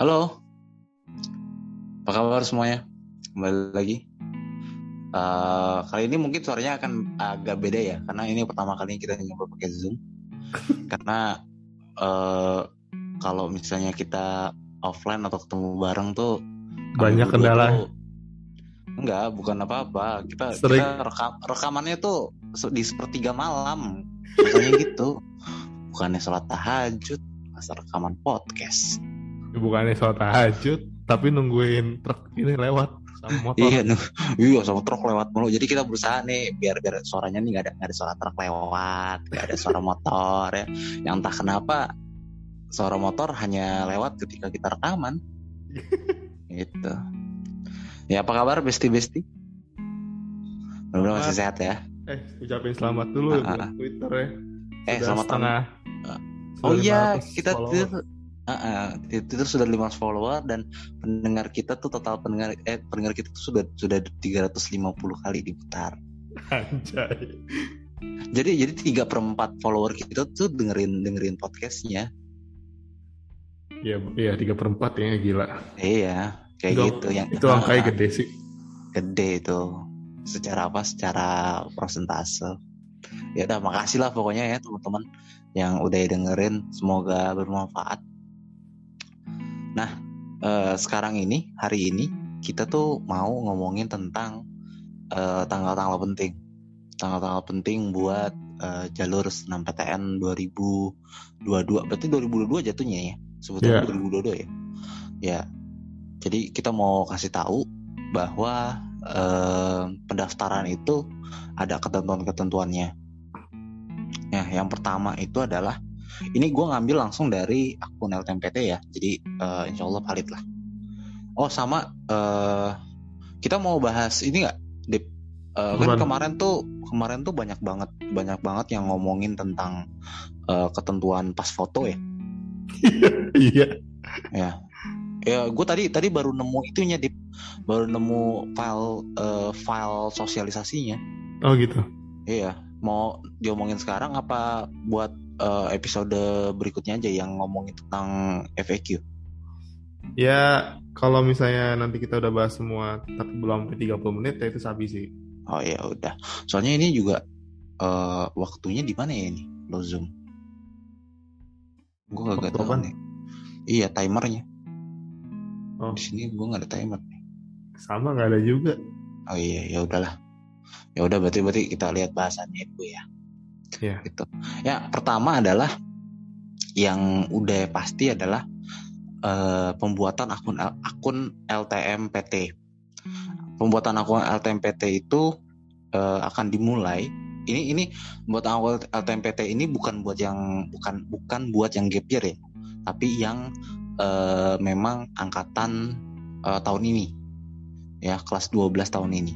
Halo, apa kabar semuanya? Kembali lagi. Uh, kali ini mungkin suaranya akan agak beda ya, karena ini pertama kali kita nyoba pakai Zoom. karena uh, kalau misalnya kita offline atau ketemu bareng tuh banyak kendala. Tuh, enggak, bukan apa-apa. Kita, Sering. kita rekam, rekamannya tuh di sepertiga malam, misalnya gitu. Bukannya sholat tahajud, masa rekaman podcast. Bukannya soal tahajud, tapi nungguin truk ini lewat sama motor. Iya, iya sama truk lewat mulu. Jadi kita berusaha nih biar biar suaranya nih nggak ada nggak ada suara truk lewat, nggak ada suara motor ya. Yang entah kenapa suara motor hanya lewat ketika kita rekaman. gitu. Ya apa kabar besti besti? Mudah-mudahan masih sehat ya. Eh, ucapin selamat dulu buat ah. Twitter ya. Eh Sudah selamat setengah. Ah. Oh iya, 500 kita. Twitter, Ah, ah, Twitter sudah 500 follower dan pendengar kita tuh total pendengar eh pendengar kita tuh sudah sudah 350 kali diputar. Anjay. Jadi jadi tiga perempat follower kita tuh dengerin dengerin podcastnya. Iya, iya tiga perempat ya gila. Iya, kayak Itu- gitu yang Itu angkanya gede sih. gede itu. Secara apa? Secara persentase. Ya udah makasih lah pokoknya ya teman-teman yang udah dengerin. Semoga bermanfaat. Nah, eh, sekarang ini hari ini kita tuh mau ngomongin tentang eh, tanggal-tanggal penting. Tanggal-tanggal penting buat eh, jalur senam PTN 2022. Berarti 2022 jatuhnya ya. Sebetulnya Iya. 2022 ya. Ya. Jadi kita mau kasih tahu bahwa eh, pendaftaran itu ada ketentuan-ketentuannya. Ya, yang pertama itu adalah ini gue ngambil langsung dari akun LTMPT ya, jadi eh, insya Allah valid lah. Oh sama eh, kita mau bahas ini nggak? Eh, kan kemarin tuh kemarin tuh banyak banget banyak banget yang ngomongin tentang eh, ketentuan pas foto ya. Iya. Ya, ya gue tadi tadi baru nemu itunya Dip, baru nemu file eh, file sosialisasinya. Oh gitu. Iya, mau diomongin sekarang apa buat eh, episode berikutnya aja yang ngomongin tentang FAQ? Ya, kalau misalnya nanti kita udah bahas semua tapi belum sampai 30 menit ya itu sabi sih. Oh ya udah. Soalnya ini juga eh, waktunya di mana ya ini? Lo zoom. Gue gak Waktu tahu nih. Iya timernya. Oh. Di sini gue nggak ada timer. nih. Sama nggak ada juga. Oh iya ya udahlah. Ya udah berarti berarti kita lihat bahasannya itu ya. Iya. Gitu. Ya pertama adalah yang udah pasti adalah eh, pembuatan akun akun LTMPT. Pembuatan akun LTMPT itu eh, akan dimulai. Ini ini buat akun LTMPT ini bukan buat yang bukan bukan buat yang gap year ya, tapi yang eh, memang angkatan eh, tahun ini ya kelas 12 tahun ini.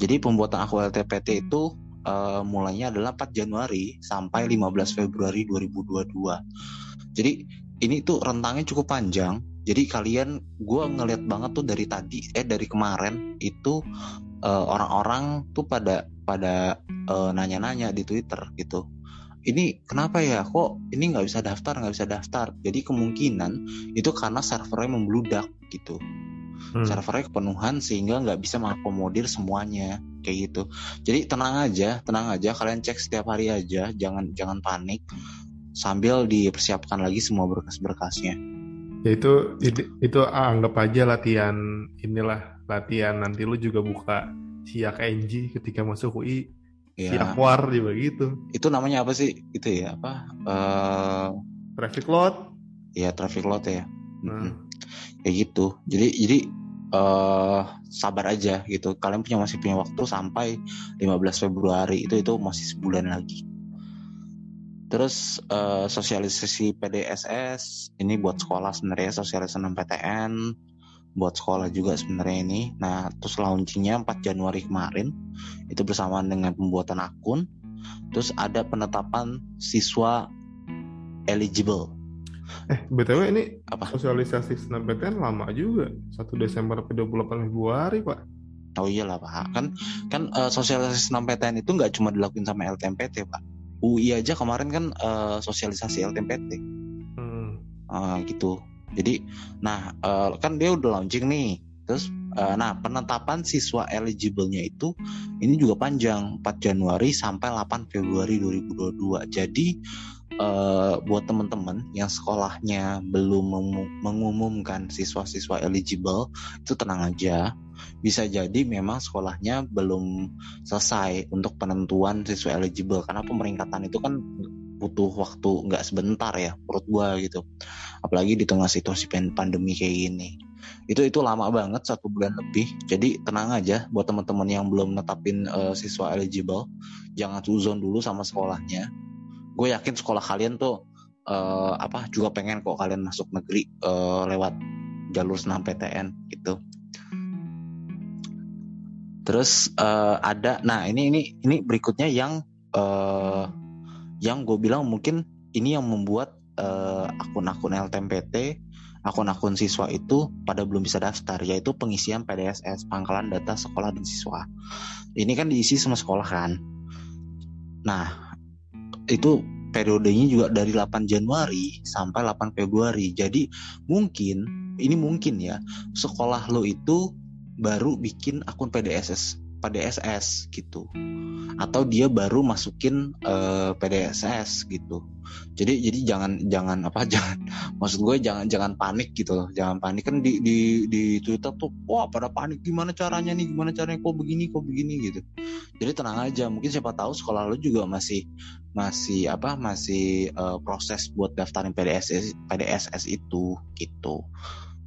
Jadi pembuatan akun LTMPT itu eh, mulainya adalah 4 Januari sampai 15 Februari 2022. Jadi ini tuh rentangnya cukup panjang. Jadi kalian gue ngeliat banget tuh dari tadi eh dari kemarin itu orang-orang tuh pada pada nanya-nanya di Twitter gitu. Ini kenapa ya? Kok ini nggak bisa daftar nggak bisa daftar? Jadi kemungkinan itu karena servernya membludak gitu. Hmm. servernya kepenuhan sehingga nggak bisa mengakomodir semuanya kayak gitu. Jadi tenang aja tenang aja. Kalian cek setiap hari aja. Jangan jangan panik. Sambil dipersiapkan lagi semua berkas-berkasnya. Ya itu, itu itu anggap aja latihan inilah latihan. Nanti lu juga buka siak NG ketika masuk UI ya war juga gitu. Itu namanya apa sih? Itu ya apa eh traffic load ya traffic load ya. Nah, Mm-mm. kayak gitu. Jadi jadi eh sabar aja gitu. Kalian punya masih punya waktu sampai 15 Februari. Itu itu masih sebulan lagi. Terus eh, sosialisasi PDSS ini buat sekolah sebenarnya sosialisasi PTN buat sekolah juga sebenarnya ini. Nah terus launchingnya 4 Januari kemarin. Itu bersamaan dengan pembuatan akun. Terus ada penetapan siswa eligible. Eh btw ini apa? sosialisasi SNMPTN lama juga. 1 Desember sampai 28 Februari pak. Oh iyalah Pak, kan kan eh, sosialisasi senam PTN itu nggak cuma dilakuin sama LTMPT Pak. UI aja kemarin kan eh, sosialisasi LTMPT. Hmm. uh, gitu jadi nah uh, kan dia udah launching nih. Terus uh, nah penetapan siswa eligible-nya itu ini juga panjang 4 Januari sampai 8 Februari 2022 jadi uh, buat teman-teman yang sekolahnya belum mengumumkan siswa-siswa eligible itu tenang aja. Bisa jadi memang sekolahnya belum selesai untuk penentuan siswa eligible karena pemeringkatan itu kan butuh waktu nggak sebentar ya menurut gua gitu. Apalagi di tengah situasi pandemi kayak gini. Itu itu lama banget satu bulan lebih. Jadi tenang aja buat teman-teman yang belum netapin uh, siswa eligible. Jangan suzon dulu sama sekolahnya. Gue yakin sekolah kalian tuh uh, apa juga pengen kok kalian masuk negeri uh, lewat jalur senam PTN gitu. Terus uh, ada nah ini ini ini berikutnya yang uh, yang gue bilang mungkin ini yang membuat akun-akun uh, LTMPT akun-akun siswa itu pada belum bisa daftar yaitu pengisian PDSS pangkalan data sekolah dan siswa. Ini kan diisi sama sekolah kan? Nah itu periodenya juga dari 8 Januari sampai 8 Februari. Jadi mungkin ini mungkin ya sekolah lo itu baru bikin akun PDSS PDSS gitu. Atau dia baru masukin uh, eh, PDSS gitu. Jadi jadi jangan jangan apa jangan maksud gue jangan jangan panik gitu loh. Jangan panik. Kan di di di Twitter tuh wah pada panik. Gimana caranya nih? Gimana caranya? Kok begini kok begini? gitu. Jadi tenang aja. Mungkin siapa tahu sekolah lo juga masih masih apa masih uh, proses buat daftarin PDSS PDSS itu gitu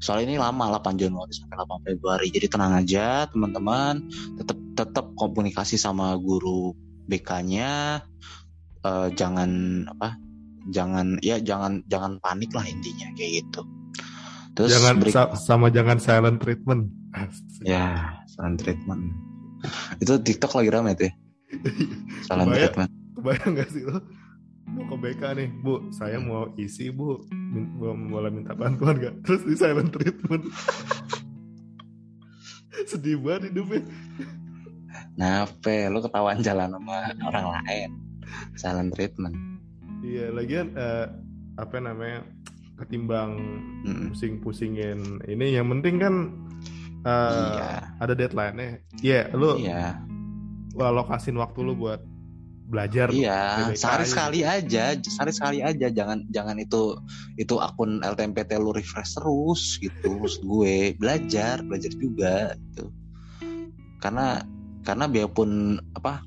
soal ini lama 8 Januari sampai 8 Februari. Jadi tenang aja teman-teman. Tetap tetap komunikasi sama guru BK-nya uh, jangan apa jangan ya jangan jangan panik lah intinya kayak gitu. Terus jangan sa sama jangan silent treatment. Ya silent treatment. Itu TikTok lagi rame tuh ya? Silent treatment. kebayang gak sih lo mau ke BK nih bu. Saya mau isi bu. Boleh minta bantuan gak terus di silent treatment. Sedih banget hidupnya. Nape, lo ketahuan jalan sama orang lain. Silent treatment. Iya lagian uh, apa namanya ketimbang pusing-pusingin ini yang penting kan uh, iya. ada deadline-nya. Iya yeah, lo iya. lokasin waktu lo buat belajar iya sehari sekali aja sehari sekali aja. Jangan jangan itu itu akun LTMPT lu refresh terus gitu terus gue. Belajar belajar juga gitu. Karena karena biarpun apa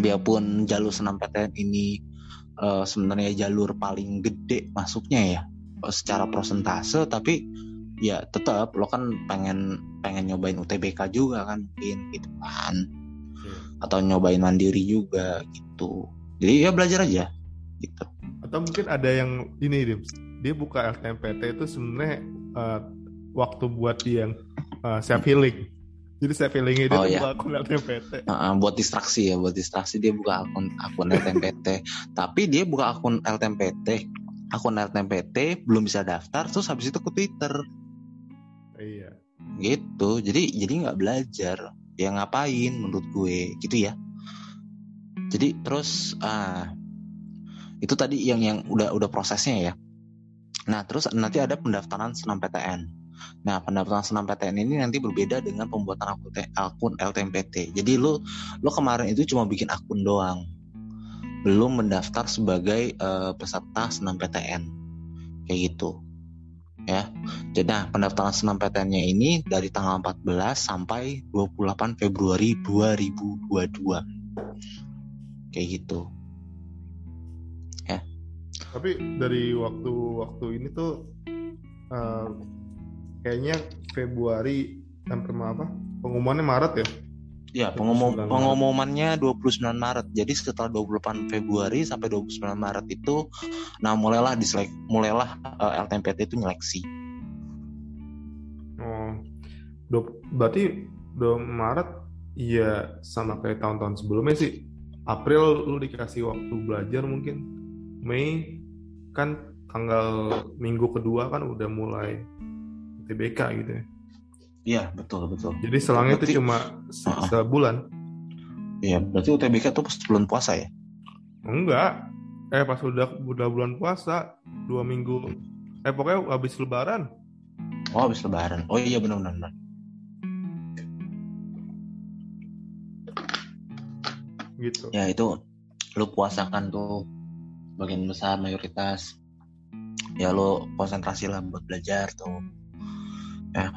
biarpun jalur senam PTN ini uh, sebenarnya jalur paling gede masuknya ya secara persentase tapi ya tetap lo kan pengen pengen nyobain UTBK juga kan mungkin gitu kan atau nyobain mandiri juga gitu. Jadi ya belajar aja gitu. Atau mungkin ada yang ini dia, dia buka LTMPT itu sebenarnya uh, waktu buat dia yang uh, self healing. Jadi self healingnya dia oh, iya. buka akun LTMPT uh, uh, buat distraksi ya buat distraksi dia buka akun akun LTMPT tapi dia buka akun LTMPT akun LTMPT belum bisa daftar terus habis itu ke Twitter. Iya. Gitu. Jadi jadi nggak belajar ya ngapain menurut gue gitu ya. Jadi terus ah itu tadi yang yang udah udah prosesnya ya. Nah terus nanti ada pendaftaran senam PTN nah pendaftaran senam PTN ini nanti berbeda dengan pembuatan akun, akun LTMPT jadi lo lo kemarin itu cuma bikin akun doang. Belum mendaftar sebagai uh, peserta senam PTN kayak gitu ya. Jadi nah, pendaftaran senam PTN-nya ini dari tanggal 14 sampai 28 Februari 2022. Kayak gitu. Ya. Tapi dari waktu-waktu ini tuh uh, kayaknya Februari sampai apa? Pengumumannya Maret ya? Ya, pengumum, pengumumannya 29 Maret. Jadi setelah 28 Februari sampai 29 Maret itu nah mulailah diselek mulailah uh, eh, LTMPT itu nyeleksi. Oh. Do, berarti 2 Maret iya sama kayak tahun-tahun sebelumnya sih. April lu dikasih waktu belajar mungkin. Mei kan tanggal minggu kedua kan udah mulai TBK gitu ya. Iya betul betul. Jadi selangnya itu cuma se uh -uh. sebulan. Iya berarti UTBK itu pas bulan puasa ya? Enggak. Eh pas udah udah bulan puasa dua minggu Eh pokoknya habis lebaran. Oh habis lebaran. Oh iya benar-benar. Gitu. Ya itu lu puasakan tuh bagian besar mayoritas. Ya lu konsentrasi lah buat belajar tuh. Ya.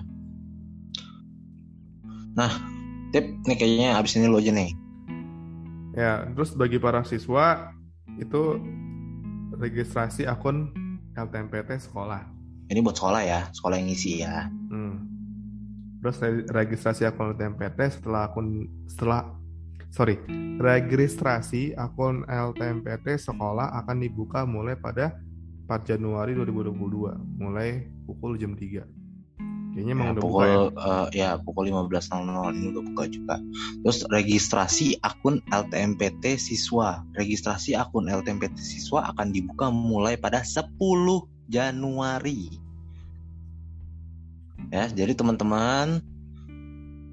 Nah, tip nih kayaknya abis ini lo aja nih. Ya, terus bagi para siswa itu registrasi akun LTMPT sekolah. Ini buat sekolah ya, sekolah yang ngisi ya. Hmm. Terus re- registrasi akun LTMPT setelah akun setelah sorry registrasi akun LTMPT sekolah akan dibuka mulai pada 4 Januari 2022 mulai pukul jam 3 kayaknya emang Ya, pukul buka ya eh, ya pukul 15.00 ini udah buka juga. Terus registrasi akun LTMPT siswa. Registrasi akun LTMPT siswa akan dibuka mulai pada 10 Januari. Ya, jadi teman-teman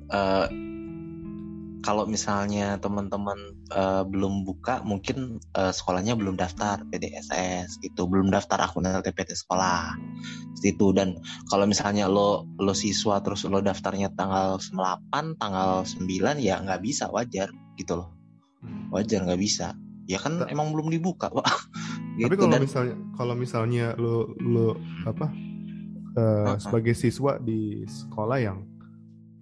eh, kalau misalnya teman-teman eh, belum buka, mungkin eh, sekolahnya belum daftar PDSS gitu, belum daftar akun LTMPT sekolah. Itu. Dan kalau misalnya lo lo siswa terus lo daftarnya tanggal 8 tanggal 9 ya nggak bisa. Wajar gitu loh. Wajar nggak bisa. Ya kan Ta- emang belum dibuka pak. Tapi gitu. kalau dan misalnya kalau misalnya lo lo apa eh, Uh-uh. sebagai siswa di sekolah yang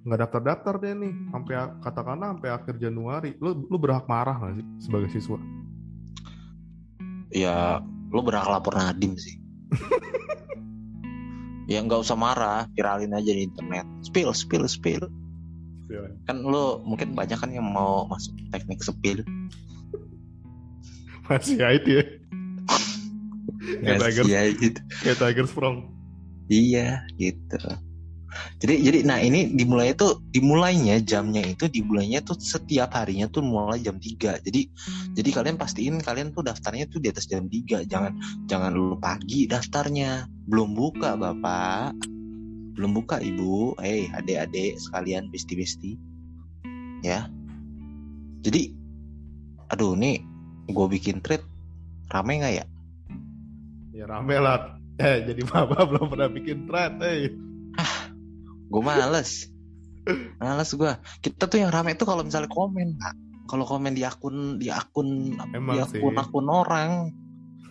nggak daftar-daftar deh nih. Sampai katakanlah sampai akhir Januari lo lo berhak marah nggak sih sebagai siswa? Ya lo berhak lapor Nadim sih. Ya nggak usah marah viralin aja di internet. Spill spill spill. Kan lo mungkin banyak kan yang mau masuk teknik spill. Masih ya? Itu ya kayak Tiger. kayak Tiger Strong Iya gitu. Jadi jadi nah ini dimulai itu dimulainya jamnya itu dimulainya tuh setiap harinya tuh mulai jam 3. Jadi jadi kalian pastiin kalian tuh daftarnya tuh di atas jam 3. Jangan jangan lu pagi daftarnya. Belum buka Bapak. Belum buka Ibu. Eh, adik-adik sekalian besti-besti. Ya. Jadi aduh nih gue bikin thread rame nggak ya? ya rame lah eh jadi maba belum pernah bikin thread eh gue males. Males gue kita tuh yang rame tuh kalau misalnya komen pak kalau komen di akun di akun Emang di sih. akun akun orang.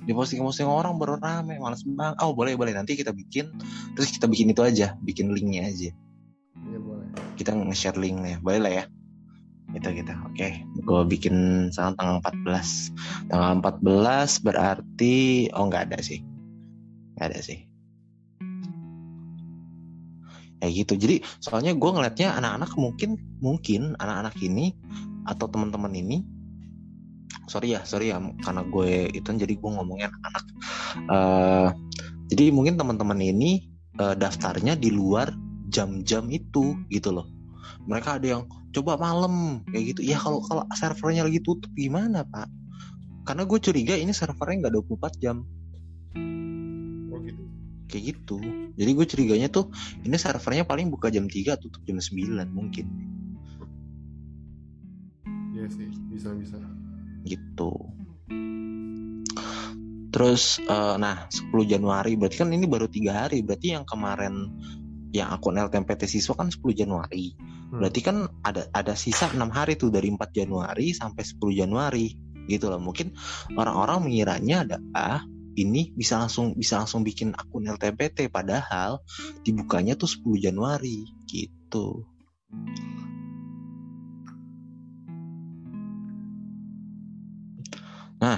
Di posting posting orang baru rame males banget. Oh boleh boleh. Nanti kita bikin terus kita bikin itu aja. Bikin linknya aja. Iya boleh. Kita nge-share linknya boleh lah ya. Kita kita oke. Gue bikin sekarang tanggal 14 tanggal 14 berarti oh nggak ada sih. Nggak ada sih kayak gitu. Jadi soalnya gue ngeliatnya anak-anak mungkin mungkin anak-anak ini atau teman-teman ini sorry ya sorry ya karena gue itu jadi gue ngomongnya anak-anak Eh, jadi mungkin teman-teman ini eh, daftarnya di luar jam-jam itu gitu loh. Mereka ada yang coba malam kayak gitu. Ya kalau kalau servernya lagi tutup gimana pak? Karena gue curiga ini servernya nggak 24 jam kayak gitu. Jadi gue curiganya tuh ini servernya paling buka jam 3 tutup jam 9 mungkin. Iya sih bisa bisa. Gitu. Terus eh, nah 10 Januari berarti kan ini baru tiga hari. Berarti yang kemarin yang akun LTMPT siswa kan 10 Januari. Hmm. berarti kan ada ada sisa enam hari tuh dari 4 Januari sampai 10 Januari. Gitu loh. Mungkin orang-orang mengiranya ada ah ini bisa langsung bisa langsung bikin akun LTMPT padahal dibukanya tuh 10 Januari gitu. Nah,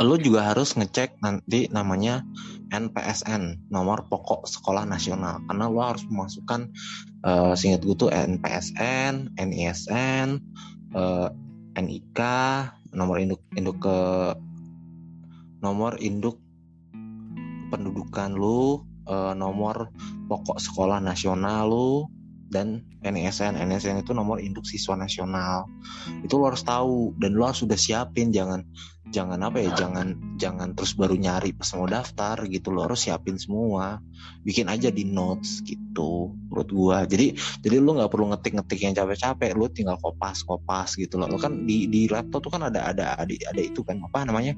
lo juga harus ngecek nanti namanya NPSN, nomor pokok sekolah nasional, karena lo harus memasukkan, eh seingat gue tuh NPSN, NISN, eh, NIK, nomor induk induk ke nomor induk pendudukan lu, eh, nomor pokok sekolah nasional lu, dan NISN. NISN itu nomor induk siswa nasional. Itu lo harus tahu dan lo harus sudah siapin. Jangan jangan apa ya jangan jangan terus baru nyari pas mau daftar gitu. Lo harus siapin semua. Bikin aja di notes gitu menurut gua. Jadi jadi lo nggak perlu ngetik-ngetik yang capek-capek. Lo tinggal kopas kopas gitu loh. Lo kan di di laptop tuh kan ada ada ada ada itu kan apa namanya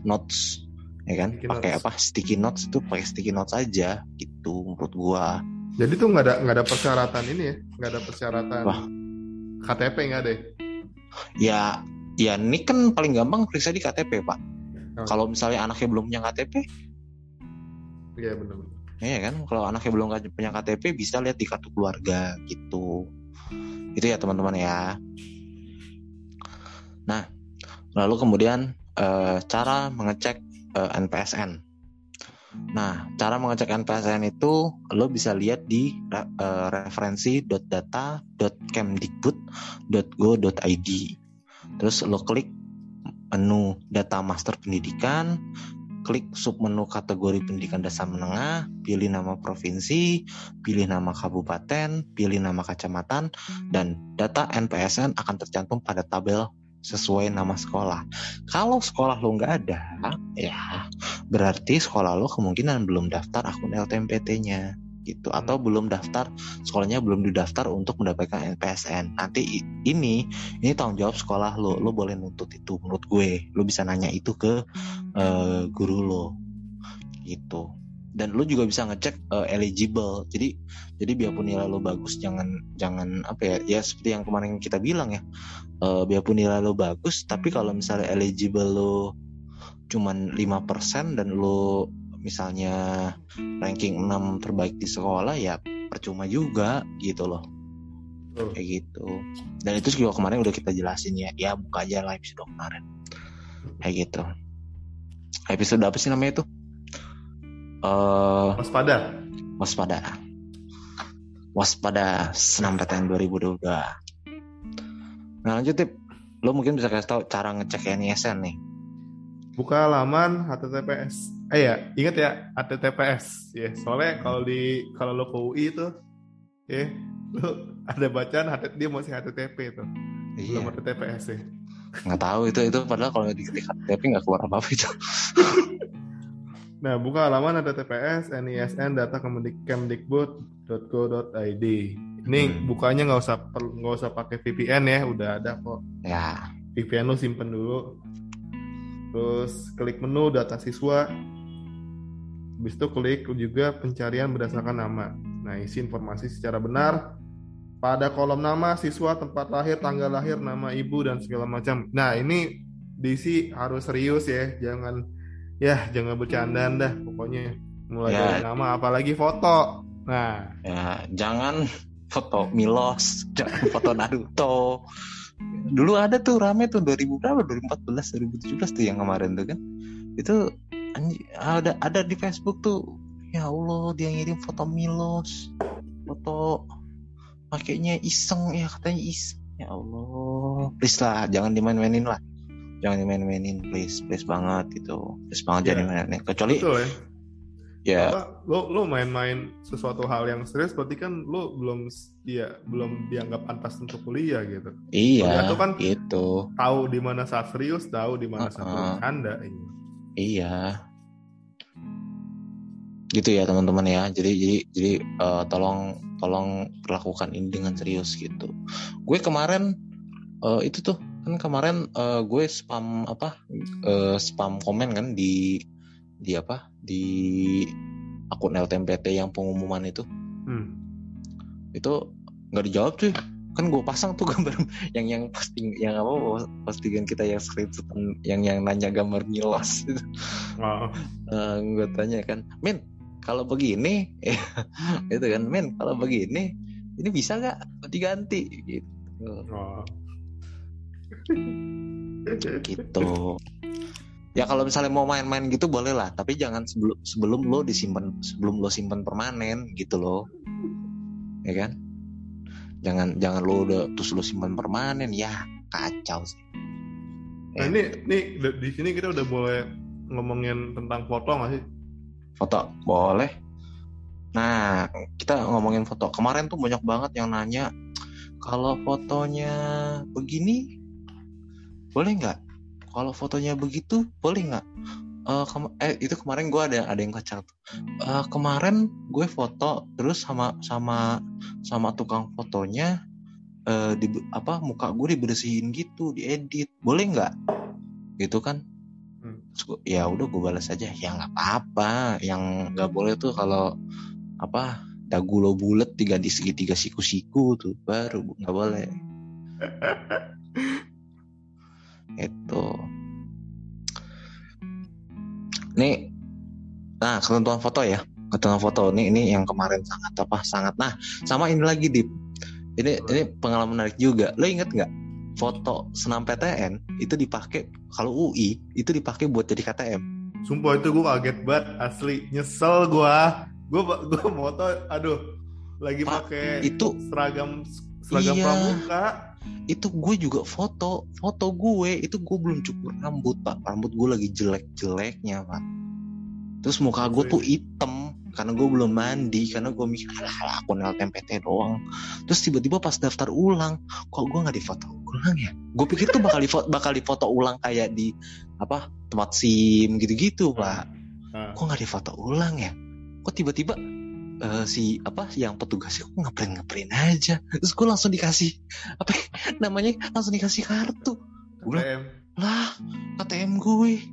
notes ya kan? Pakai apa? Sticky notes itu pakai sticky notes aja gitu menurut gua Jadi tuh nggak ada nggak ada persyaratan ini ya, nggak ada persyaratan Wah. KTP nggak ada. ya? ya ini kan paling gampang periksa di KTP pak Oh. kalau misalnya anaknya belum punya KTP Iya benar. ya kan kalau anaknya belum punya KTP bisa lihat di kartu keluarga gitu itu ya teman-teman ya nah lalu kemudian eh, cara mengecek eh, NPSN nah cara mengecek NPSN itu lo bisa lihat di re- eh, referensi.data.kemdikbud.go.id terus lo klik menu data master pendidikan klik submenu kategori pendidikan dasar menengah, pilih nama provinsi, pilih nama kabupaten, pilih nama kecamatan, dan data NPSN akan tercantum pada tabel sesuai nama sekolah. Kalau sekolah lo nggak ada, ya berarti sekolah lo kemungkinan belum daftar akun LTMPT-nya gitu atau belum daftar sekolahnya belum didaftar untuk mendapatkan NPSN. Nanti ini ini tanggung jawab sekolah lo. Lo boleh nuntut itu menurut gue. Lo bisa nanya itu ke eh, guru lo gitu dan lo juga bisa ngecek eh, eligible jadi jadi biarpun nilai lo bagus jangan jangan apa ya ya seperti yang kemarin kita bilang ya eh, biarpun nilai lo bagus tapi kalau misalnya eligible lo cuman 5% dan lo misalnya ranking 6 terbaik di sekolah ya percuma juga gitu loh. Betul. kayak gitu. Dan itu juga kemarin udah kita jelasin ya. Ya buka aja live episode kemarin. Kayak gitu. Episode apa sih namanya itu? Eh Waspada. waspada. Waspada senam PTN 2022 nah lanjut tip. Lo mungkin bisa kasih tahu cara ngecek NISN nih Buka halaman HTTPS. Eh ya, ingat ya HTTPS. Ya, soalnya kalau di kalau lo ke UI itu, ya, lo ada bacaan HTTP dia masih HTTP itu. iya Belum HTTPS ya. nggak tahu itu itu padahal kalau diketik KTP nggak keluar apa apa itu Nah, buka halaman HTTPS NISN data kemendik- kemdikbud.go.id. Ini Hmm. bukanya nggak usah nggak usah pakai VPN ya, udah ada kok. ya VPN lu simpen dulu. Terus klik menu data siswa. Habis itu klik juga pencarian berdasarkan nama. Nah, isi informasi secara benar. Pada kolom nama siswa, tempat lahir, tanggal lahir, nama ibu dan segala macam. Nah, ini diisi harus serius ya, jangan ya jangan bercandaan dah pokoknya. Mulai Ya. dari nama apalagi foto. Nah, ya jangan foto Milos jangan foto Naruto dulu ada tuh rame tuh 2000 berapa? 2014 2017 tuh yang kemarin tuh kan. Itu ada ada di Facebook tuh ya Allah dia ngirim foto Milos foto pakainya iseng ya katanya iseng ya Allah please lah jangan dimain-mainin lah. Jangan dimain-mainin please please banget gitu. Please banget Iya. jangan dimainin kecuali betul ya. Ya Apa, lo lo main-main sesuatu hal yang serius berarti kan lo belum ya belum dianggap pantas untuk kuliah gitu iya tuh kan gitu tahu di mana saat serius tahu di mana saat Uh-uh. bercanda Iya. Gitu ya teman-teman ya. Jadi jadi jadi eh, tolong tolong perlakukan ini dengan serius gitu. Gue kemarin eh, itu tuh kan kemarin eh, gue spam apa eh, spam komen kan di di apa di akun LTMPT yang pengumuman itu hmm. itu nggak dijawab cuy kan gue pasang tuh gambar yang yang posting yang apa postingan kita yang screenshot yang yang nanya gambar milos itu oh. Eh, gue tanya kan, Min, kalau begini, itu kan, Min, kalau begini, ini bisa nggak diganti? Gitu. Oh. gitu. Ya kalau misalnya mau main-main gitu boleh lah, tapi jangan sebelum sebelum lo disimpan sebelum lo simpan permanen gitu loh, ya kan? Jangan jangan lo udah terus lo simpan permanen, ya kacau sih. Nah ini nih di- di sini kita udah boleh ngomongin tentang foto nggak sih? Foto boleh. Nah, kita ngomongin foto. Kemarin tuh banyak banget yang nanya kalau fotonya begini boleh nggak? Kalau fotonya begitu boleh nggak? Eh, kema- eh itu kemarin gue ada ada yang kacau tuh. Eh, kemarin gue foto terus sama sama sama tukang fotonya eh di apa muka gue dibersihin gitu, diedit. Boleh nggak? Gitu kan? Hmm. Gua, ya udah gue balas aja ya nggak apa-apa yang nggak boleh tuh kalau apa dagu lo bulat diganti segitiga siku-siku tuh baru nggak boleh itu nih nah ketentuan foto ya. Ketentuan foto ini ini yang kemarin sangat apa sangat. Nah sama ini lagi dip. Ini ini pengalaman menarik juga. Lo inget nggak? Foto senam PTN itu dipakai kalau UI itu dipakai buat jadi KTM Sumpah itu gue kaget banget asli. Nyesel gue gue gue foto aduh lagi Pak, pakai itu seragam seragam Iya. pramuka itu gue juga foto foto gue itu gue belum cukur rambut pak. Rambut gue lagi jelek jeleknya pak. Terus muka gue tuh hitam karena gue belum mandi karena gue mikir alah alah, akun LTMPT doang. Terus tiba-tiba pas daftar ulang kok gue nggak difoto ulang ya? Gue pikir tuh bakal difoto bakal difoto ulang kayak di apa tempat sim gitu-gitu pak. Nah, kok nggak difoto ulang ya? Kok tiba-tiba eh, si apa yang petugasnya kok ngeprint ngeprint aja. Terus gue langsung dikasih apa ya, namanya langsung dikasih kartu. Gue lah KTM gue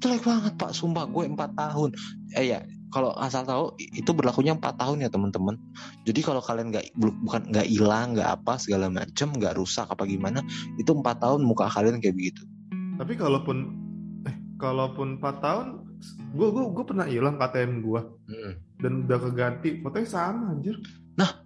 jelek banget pak. Sumpah gue empat tahun. Eh ya kalau asal tahu itu berlakunya empat tahun ya teman-teman. Jadi kalau kalian nggak bukan nggak hilang nggak apa segala macem nggak rusak apa gimana itu empat tahun muka kalian kayak begitu. Tapi kalaupun eh kalaupun 4 tahun gue gue gue pernah hilang KTM gue Hmm. dan udah keganti fotonya sama anjir.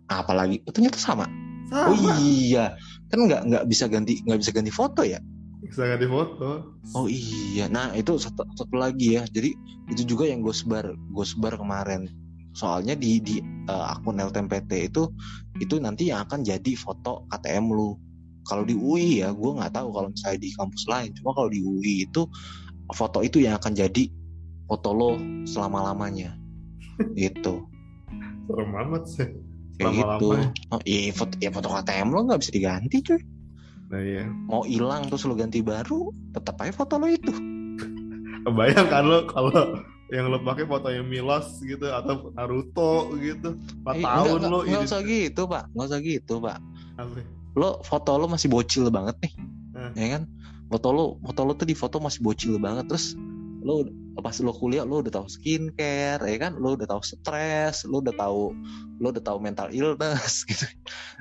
apalagi oh, ternyata sama Sama. Oh iya, kan nggak nggak bisa ganti nggak bisa ganti foto ya? Bisa ganti foto. Oh iya, nah itu satu, satu lagi ya. Jadi itu juga yang gue sebar gue sebar kemarin. Soalnya di di eh, akun LTMPT itu itu nanti yang akan jadi foto KTM lu. Kalau di UI ya, gue nggak tahu kalau misalnya di kampus lain. Cuma kalau di UI itu foto itu yang akan jadi foto lo selama lamanya. gitu. Serem amat sih. Kayak gitu. Oh, iya, foto, ya foto KTM lo nggak bisa diganti cuy. Nah iya. mau hilang terus lo ganti baru tetap aja foto lo itu Kebayang kan lo kalau yang lo pakai fotonya Milos gitu atau Naruto gitu. 4 Eh, tahun enggak, lo enggak, ini. usah gitu pak nggak usah gitu pak Apa? lo foto lo masih bocil banget nih Hmm. ya kan foto lo foto lo tuh di foto masih bocil banget terus lo pas lo kuliah lo udah tahu skincare ya kan lo udah tahu stres lo udah tahu lo udah tahu mental illness gitu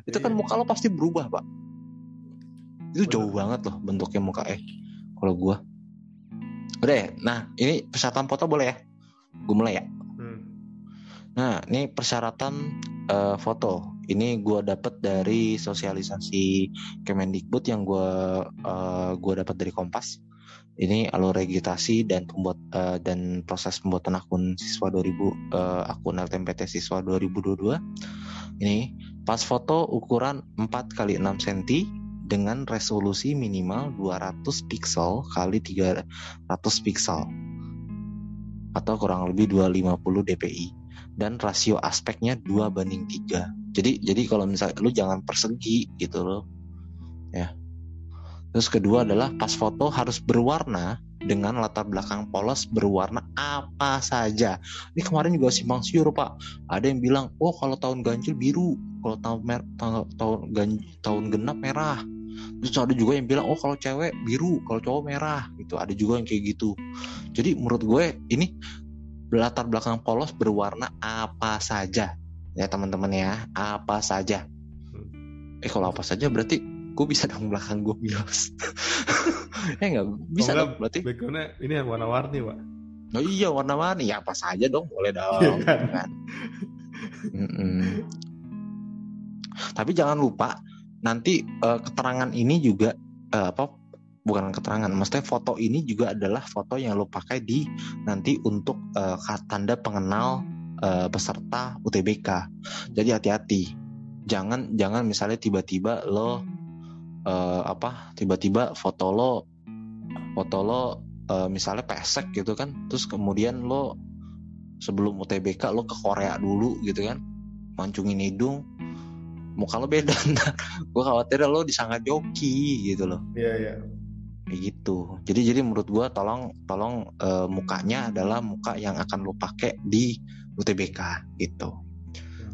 itu kan Iya. muka lo pasti berubah pak itu jauh banget loh bentuknya muka eh kalau gua udah ya, nah ini persyaratan foto boleh ya gue mulai ya Hmm. Nah, ini persyaratan eh, foto. Ini gua dapat dari sosialisasi Kemendikbud yang gua eh, gua dapat dari Kompas. Ini alur registrasi dan pembuat eh, dan proses pembuatan akun siswa 2000 eh, akun LTMPT siswa 2022. Ini pas foto ukuran 4 kali 6 cm dengan resolusi minimal 200 pixel kali 300 pixel atau kurang lebih 250 dpi dan rasio aspeknya 2 banding 3 jadi jadi kalau misalnya lu jangan persegi gitu loh. Ya terus kedua adalah pas foto harus berwarna dengan latar belakang polos berwarna apa saja. Ini kemarin juga simpang siur pak. Ada yang bilang oh kalau tahun ganjil biru kalau tahun mer- tahun tahun, gan- tahun genap merah. Terus ada juga yang bilang oh kalau cewek biru kalau cowok merah. Gitu. Ada juga yang kayak gitu. Jadi menurut gue ini latar belakang polos berwarna apa saja. Ya teman-teman ya apa saja. Eh kalau apa saja berarti gue bisa dong belakang gue bilas ya nggak bisa Oh, dong enggak, berarti. Backgroundnya ini yang warna-warni pak. oh iya warna-warni. Ya apa saja dong boleh dong Iya kan? kan? Tapi jangan lupa nanti eh, keterangan ini juga eh, apa bukan keterangan maksudnya foto ini juga adalah foto yang lo pakai di nanti untuk eh, ka- tanda pengenal eh, peserta UTBK jadi hati-hati. Jangan jangan misalnya tiba-tiba lo eh, apa tiba-tiba foto lo foto lo eh, misalnya pesek gitu kan terus kemudian lo sebelum UTBK lo ke Korea dulu gitu kan mancungin hidung muka lo beda. Ntar gue khawatir lo disangka joki gitu loh. Iya iya. kayak gitu. Jadi jadi menurut gue tolong tolong eh, mukanya adalah muka yang akan lo pakai di UTBK gitu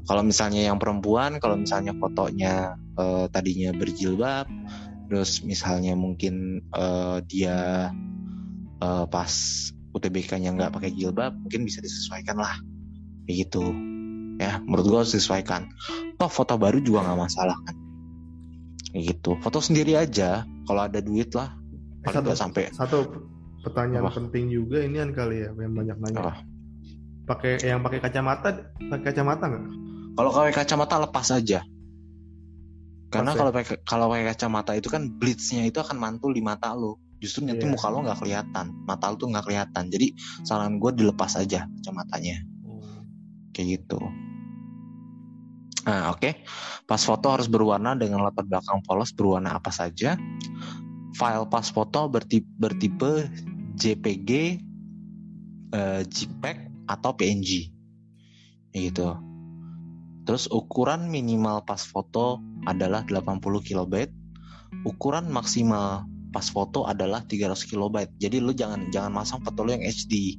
kalau misalnya yang perempuan kalau misalnya fotonya eh, tadinya berjilbab terus misalnya mungkin eh, dia eh, pas UTBK-nya nggak pakai jilbab mungkin bisa disesuaikan lah kayak gitu ya menurut gue harus disesuaikan toh foto baru juga nggak masalah kan kayak gitu foto sendiri aja kalau ada duit lah satu, nggak sampai satu pertanyaan Apa? penting juga ini kan kali ya yang banyak nanya. Apa? Pakai yang pakai kacamata, pakai kacamata nggak? Kalau pakai kacamata lepas aja karena kalau pakai kalau pakai kacamata itu kan blitznya itu akan mantul di mata lo justru nanti Iya. muka lo nggak kelihatan mata lo tuh nggak kelihatan jadi saran gue dilepas aja kacamatanya kayak gitu. Nah, oke. Pas foto harus berwarna dengan latar belakang polos berwarna apa saja. File pas foto bertipe, bertipe JPG, eh, JPEG atau PNG. Kayak gitu. Terus ukuran minimal pas foto adalah 80 KB. Ukuran maksimal pas foto adalah 300 KB. Jadi lu jangan jangan masang foto lu yang HD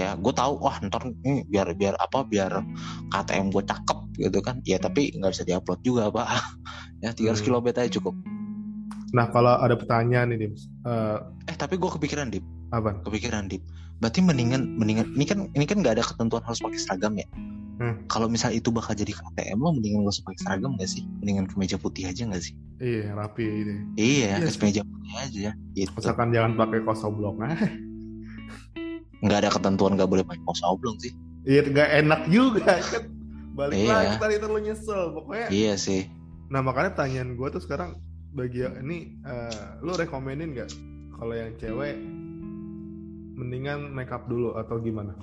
ya gue tahu wah ntar biar biar apa biar KTM gue cakep gitu kan ya tapi nggak bisa diupload juga pak ya 300 Hmm. kilobit aja cukup Nah kalau ada pertanyaan nih, Dims. Eh, eh tapi gue kepikiran dip apa? kepikiran dip berarti mendingan mendingan ini kan ini kan nggak ada ketentuan harus pakai seragam ya Hmm. kalau misal itu bakal jadi KTM lo mendingan gak usah pakai seragam gak sih mendingan kemeja putih aja gak sih Iya rapi ini. iya Iya ke sih. kemeja putih aja gitu Misalkan jangan pakai kaos oblong. Ah, nggak ada ketentuan nggak boleh pakai kaos oblong sih Iya nggak enak juga kan. Balik Iya. lagi tadi terlalu nyesel. Pokoknya. iya sih Nah makanya pertanyaan gue tuh sekarang bagi ini eh, lu rekomenin nggak kalau yang cewek mendingan make up dulu atau gimana?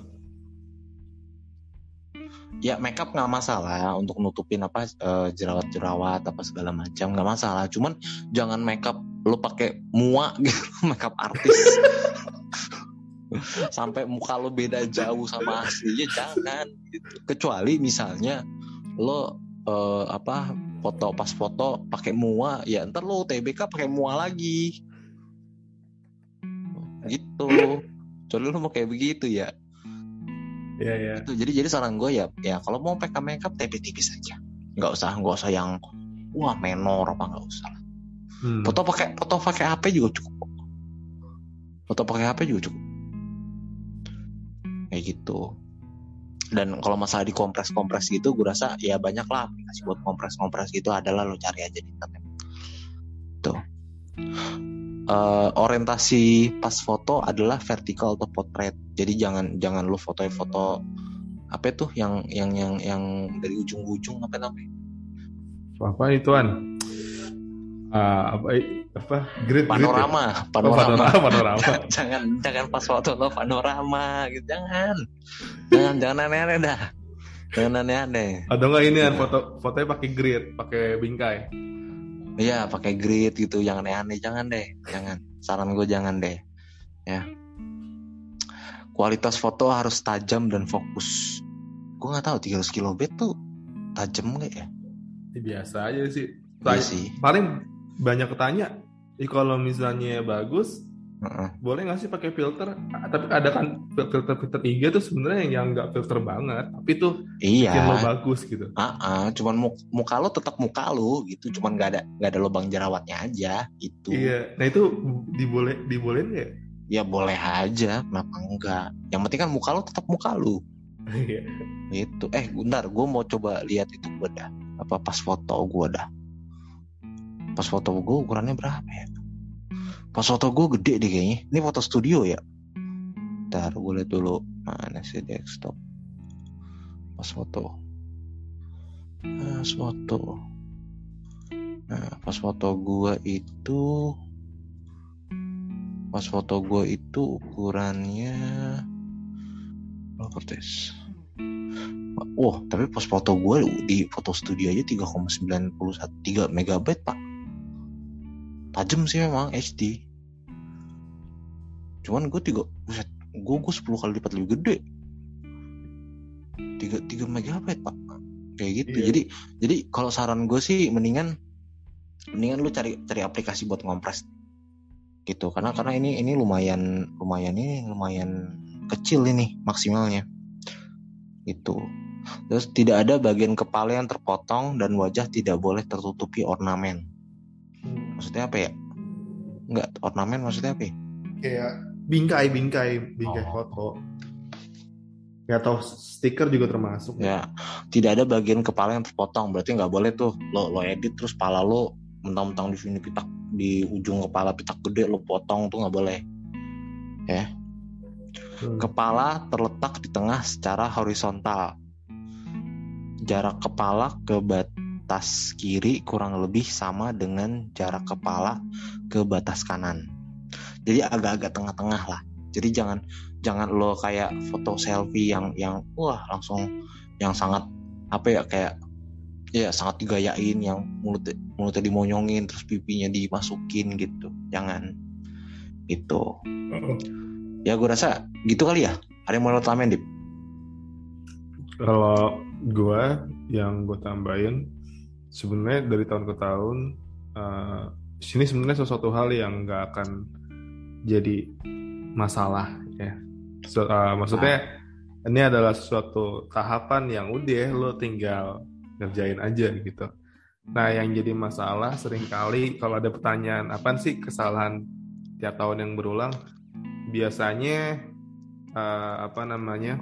Ya makeup nggak masalah untuk nutupin apa eh, jerawat-jerawat apa segala macam nggak masalah. Cuman jangan makeup lo pakai mua gitu makeup artis. Sampai muka lo beda jauh sama aslinya jangan gitu. kecuali misalnya lo eh, apa foto pas foto pakai mua ya ntar lo TBK pakai mua lagi. Gitu. Kecuali lo mau kayak begitu ya Iya iya. itu jadi jadi saran gue ya ya kalau mau pakai makeup tipis-tipis aja. Nggak usah nggak usah yang wah menor apa nggak usah Hmm. foto pakai foto pakai HP juga cukup. Foto pakai HP juga cukup. Kayak gitu. Dan kalau masalah di kompres kompres gitu gue rasa ya banyak lah aplikasi buat kompres kompres gitu adalah lo cari aja di internet. Tuh Eh, orientasi pas foto adalah vertical atau portrait jadi jangan jangan lu foto-foto apa itu yang yang yang yang dari ujung ke ujung apa namanya Apa ituan? Ah, apa apa grid panorama grid ya? Oh, panorama panorama panorama. jangan jangan pas foto lo panorama gitu jangan jangan jangan aneh-aneh dah jangan aneh-aneh Atau enggak ini kan foto fotonya pakai grid, pakai bingkai. Iya pakai grid gitu jangan aneh-aneh jangan deh jangan saran gue jangan deh ya kualitas foto harus tajam dan fokus gue nggak tahu 300 kilobit tuh tajam nggak ya Ya, biasa aja sih. Iya sih Paling banyak ketanya. Kalau misalnya bagus, Boleh nggak sih pakai filter? Tapi ada kan filter-filter IG tuh sebenarnya yang nggak filter banget, tapi tuh iya bikin lo bagus gitu. Ah, ah, cuman mu- muka lo tetap muka lo gitu, cuman nggak ada nggak ada lubang jerawatnya aja gitu. Iya, nah itu diboleh dibolehin nggak? Ya boleh aja, kenapa enggak? Yang penting kan muka lo tetap muka lo Iya. gitu. Eh, bentar, gue mau coba lihat itu gue dah. Apa pas foto gue dah? Pas foto gue ukurannya berapa ya? Pas foto gue gede deh kayaknya. Ini foto studio ya? Bentar, gue lihat dulu. Mana sih desktop? Pas foto. Pas foto. Nah, pas foto gue itu pas foto gue itu ukurannya Cortez. Wah, tapi pas foto gue di foto studio aja 3,91 3 megabyte pak. Tajam sih memang HD. Cuman gue tiga, buset, gue gue 10 kali lipat lebih gede. 3 3 megabyte pak. Kayak gitu. Iya. Jadi jadi kalau saran gue sih mendingan mendingan lu cari cari aplikasi buat ngompres gitu karena karena ini ini lumayan lumayan ini lumayan kecil ini maksimalnya itu terus tidak ada bagian kepala yang terpotong dan wajah tidak boleh tertutupi ornamen maksudnya apa ya Enggak ornamen maksudnya apa ya? kayak bingkai bingkai bingkai Oh. foto. Ya atau stiker juga termasuk. Ya tidak ada bagian kepala yang terpotong berarti nggak boleh tuh. Lo lo edit terus pala lo mentang-mentang di sini pitak di ujung kepala pitak gede lo potong tuh nggak boleh. Hmm. kepala terletak di tengah secara horizontal. Jarak kepala ke batas kiri kurang lebih sama dengan jarak kepala ke batas kanan jadi agak-agak tengah-tengah lah. Jadi jangan jangan lo kayak foto selfie yang yang wah langsung yang sangat apa ya kayak ya sangat digayain yang mulutnya mulutnya dimonyongin terus pipinya dimasukin gitu. Jangan. Itu ya gue rasa gitu kali ya. Ada yang mau lo tambahin Dip? Kalau gue yang gue tambahin sebenarnya dari tahun ke tahun eh, sini sebenarnya sesuatu hal yang nggak akan jadi masalah ya. So- eh, maksudnya ini adalah suatu tahapan yang udah lo tinggal ngerjain aja gitu. Nah yang jadi masalah sering kali kalau ada pertanyaan apa sih kesalahan tiap tahun yang berulang biasanya eh, apa namanya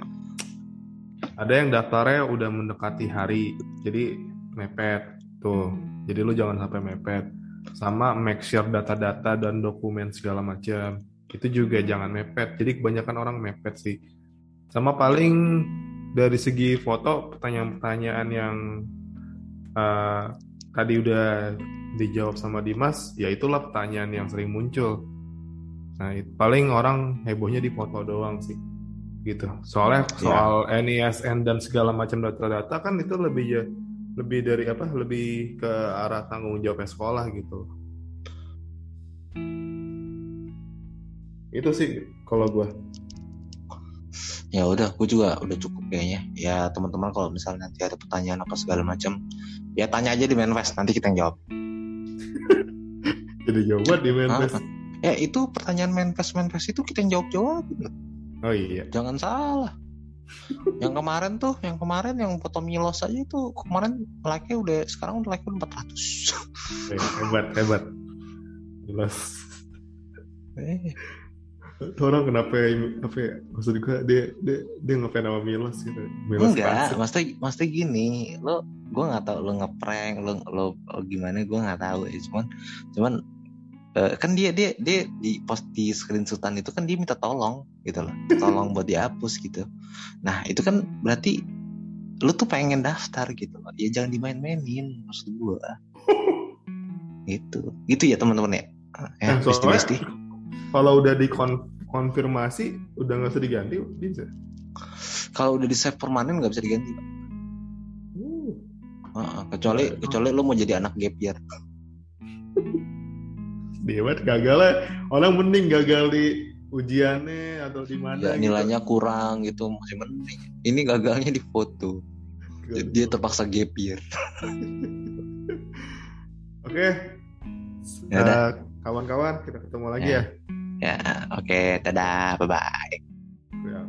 ada yang daftarnya udah mendekati hari jadi mepet tuh jadi lu jangan sampai mepet sama make sure data-data dan dokumen segala macam. Itu juga jangan mepet. Jadi kebanyakan orang mepet sih. Sama paling dari segi foto pertanyaan-pertanyaan yang eh, tadi udah dijawab sama Dimas ya itulah pertanyaan yang sering muncul. Nah itu, paling orang hebohnya di foto doang sih. Gitu. Soalnya soal NISN dan segala macam data-data kan itu lebih ya lebih dari apa? Lebih ke arah tanggung jawabnya sekolah gitu. Itu sih kalau gue. ya udah gue juga udah cukup kayaknya ya teman-teman kalau misalnya nanti ada pertanyaan apa segala macam ya tanya aja di Manfest nanti kita yang jawab Jadi jawaban di Manfest. Ah, ya itu pertanyaan Manfest Manfest itu kita yang jawab jawab Oh iya. jangan salah yang kemarin tuh yang kemarin yang foto Milos aja itu kemarin like-nya udah sekarang udah like 400 Eh, hebat hebat. Jelas. eh, orang kenapa apa ya, maksud gue dia dia dia ngefans sama Milos gitu. Milos enggak klasik. maksudnya maksudnya gini lo gue nggak tahu lo ngeprank lo lo, lo gimana gue nggak tahu ya cuman cuman eh, kan dia dia dia di post di screenshotan itu kan dia minta tolong gitu loh. Tolong buat dihapus gitu. Nah itu kan berarti lu tuh pengen daftar gitu loh. Ya jangan dimain-mainin maksud gue gitu. Gitu ya teman-teman ya? Ya Eh, besti Kalau udah dikonfirmasi udah nggak usah diganti bisa. kalau udah di save permanen nggak bisa diganti. Uh, kecuali kecuali lu mau jadi anak gap year Dewa gagal lah. Orang mending gagal di ujiannya atau di mana. ya, gitu. nilainya kurang gitu masih mending ini gagalnya di foto Gagal. dia terpaksa year Oke. Ya udah. Eh, kawan-kawan kita ketemu lagi ya. ya oke dadah bye bye ya.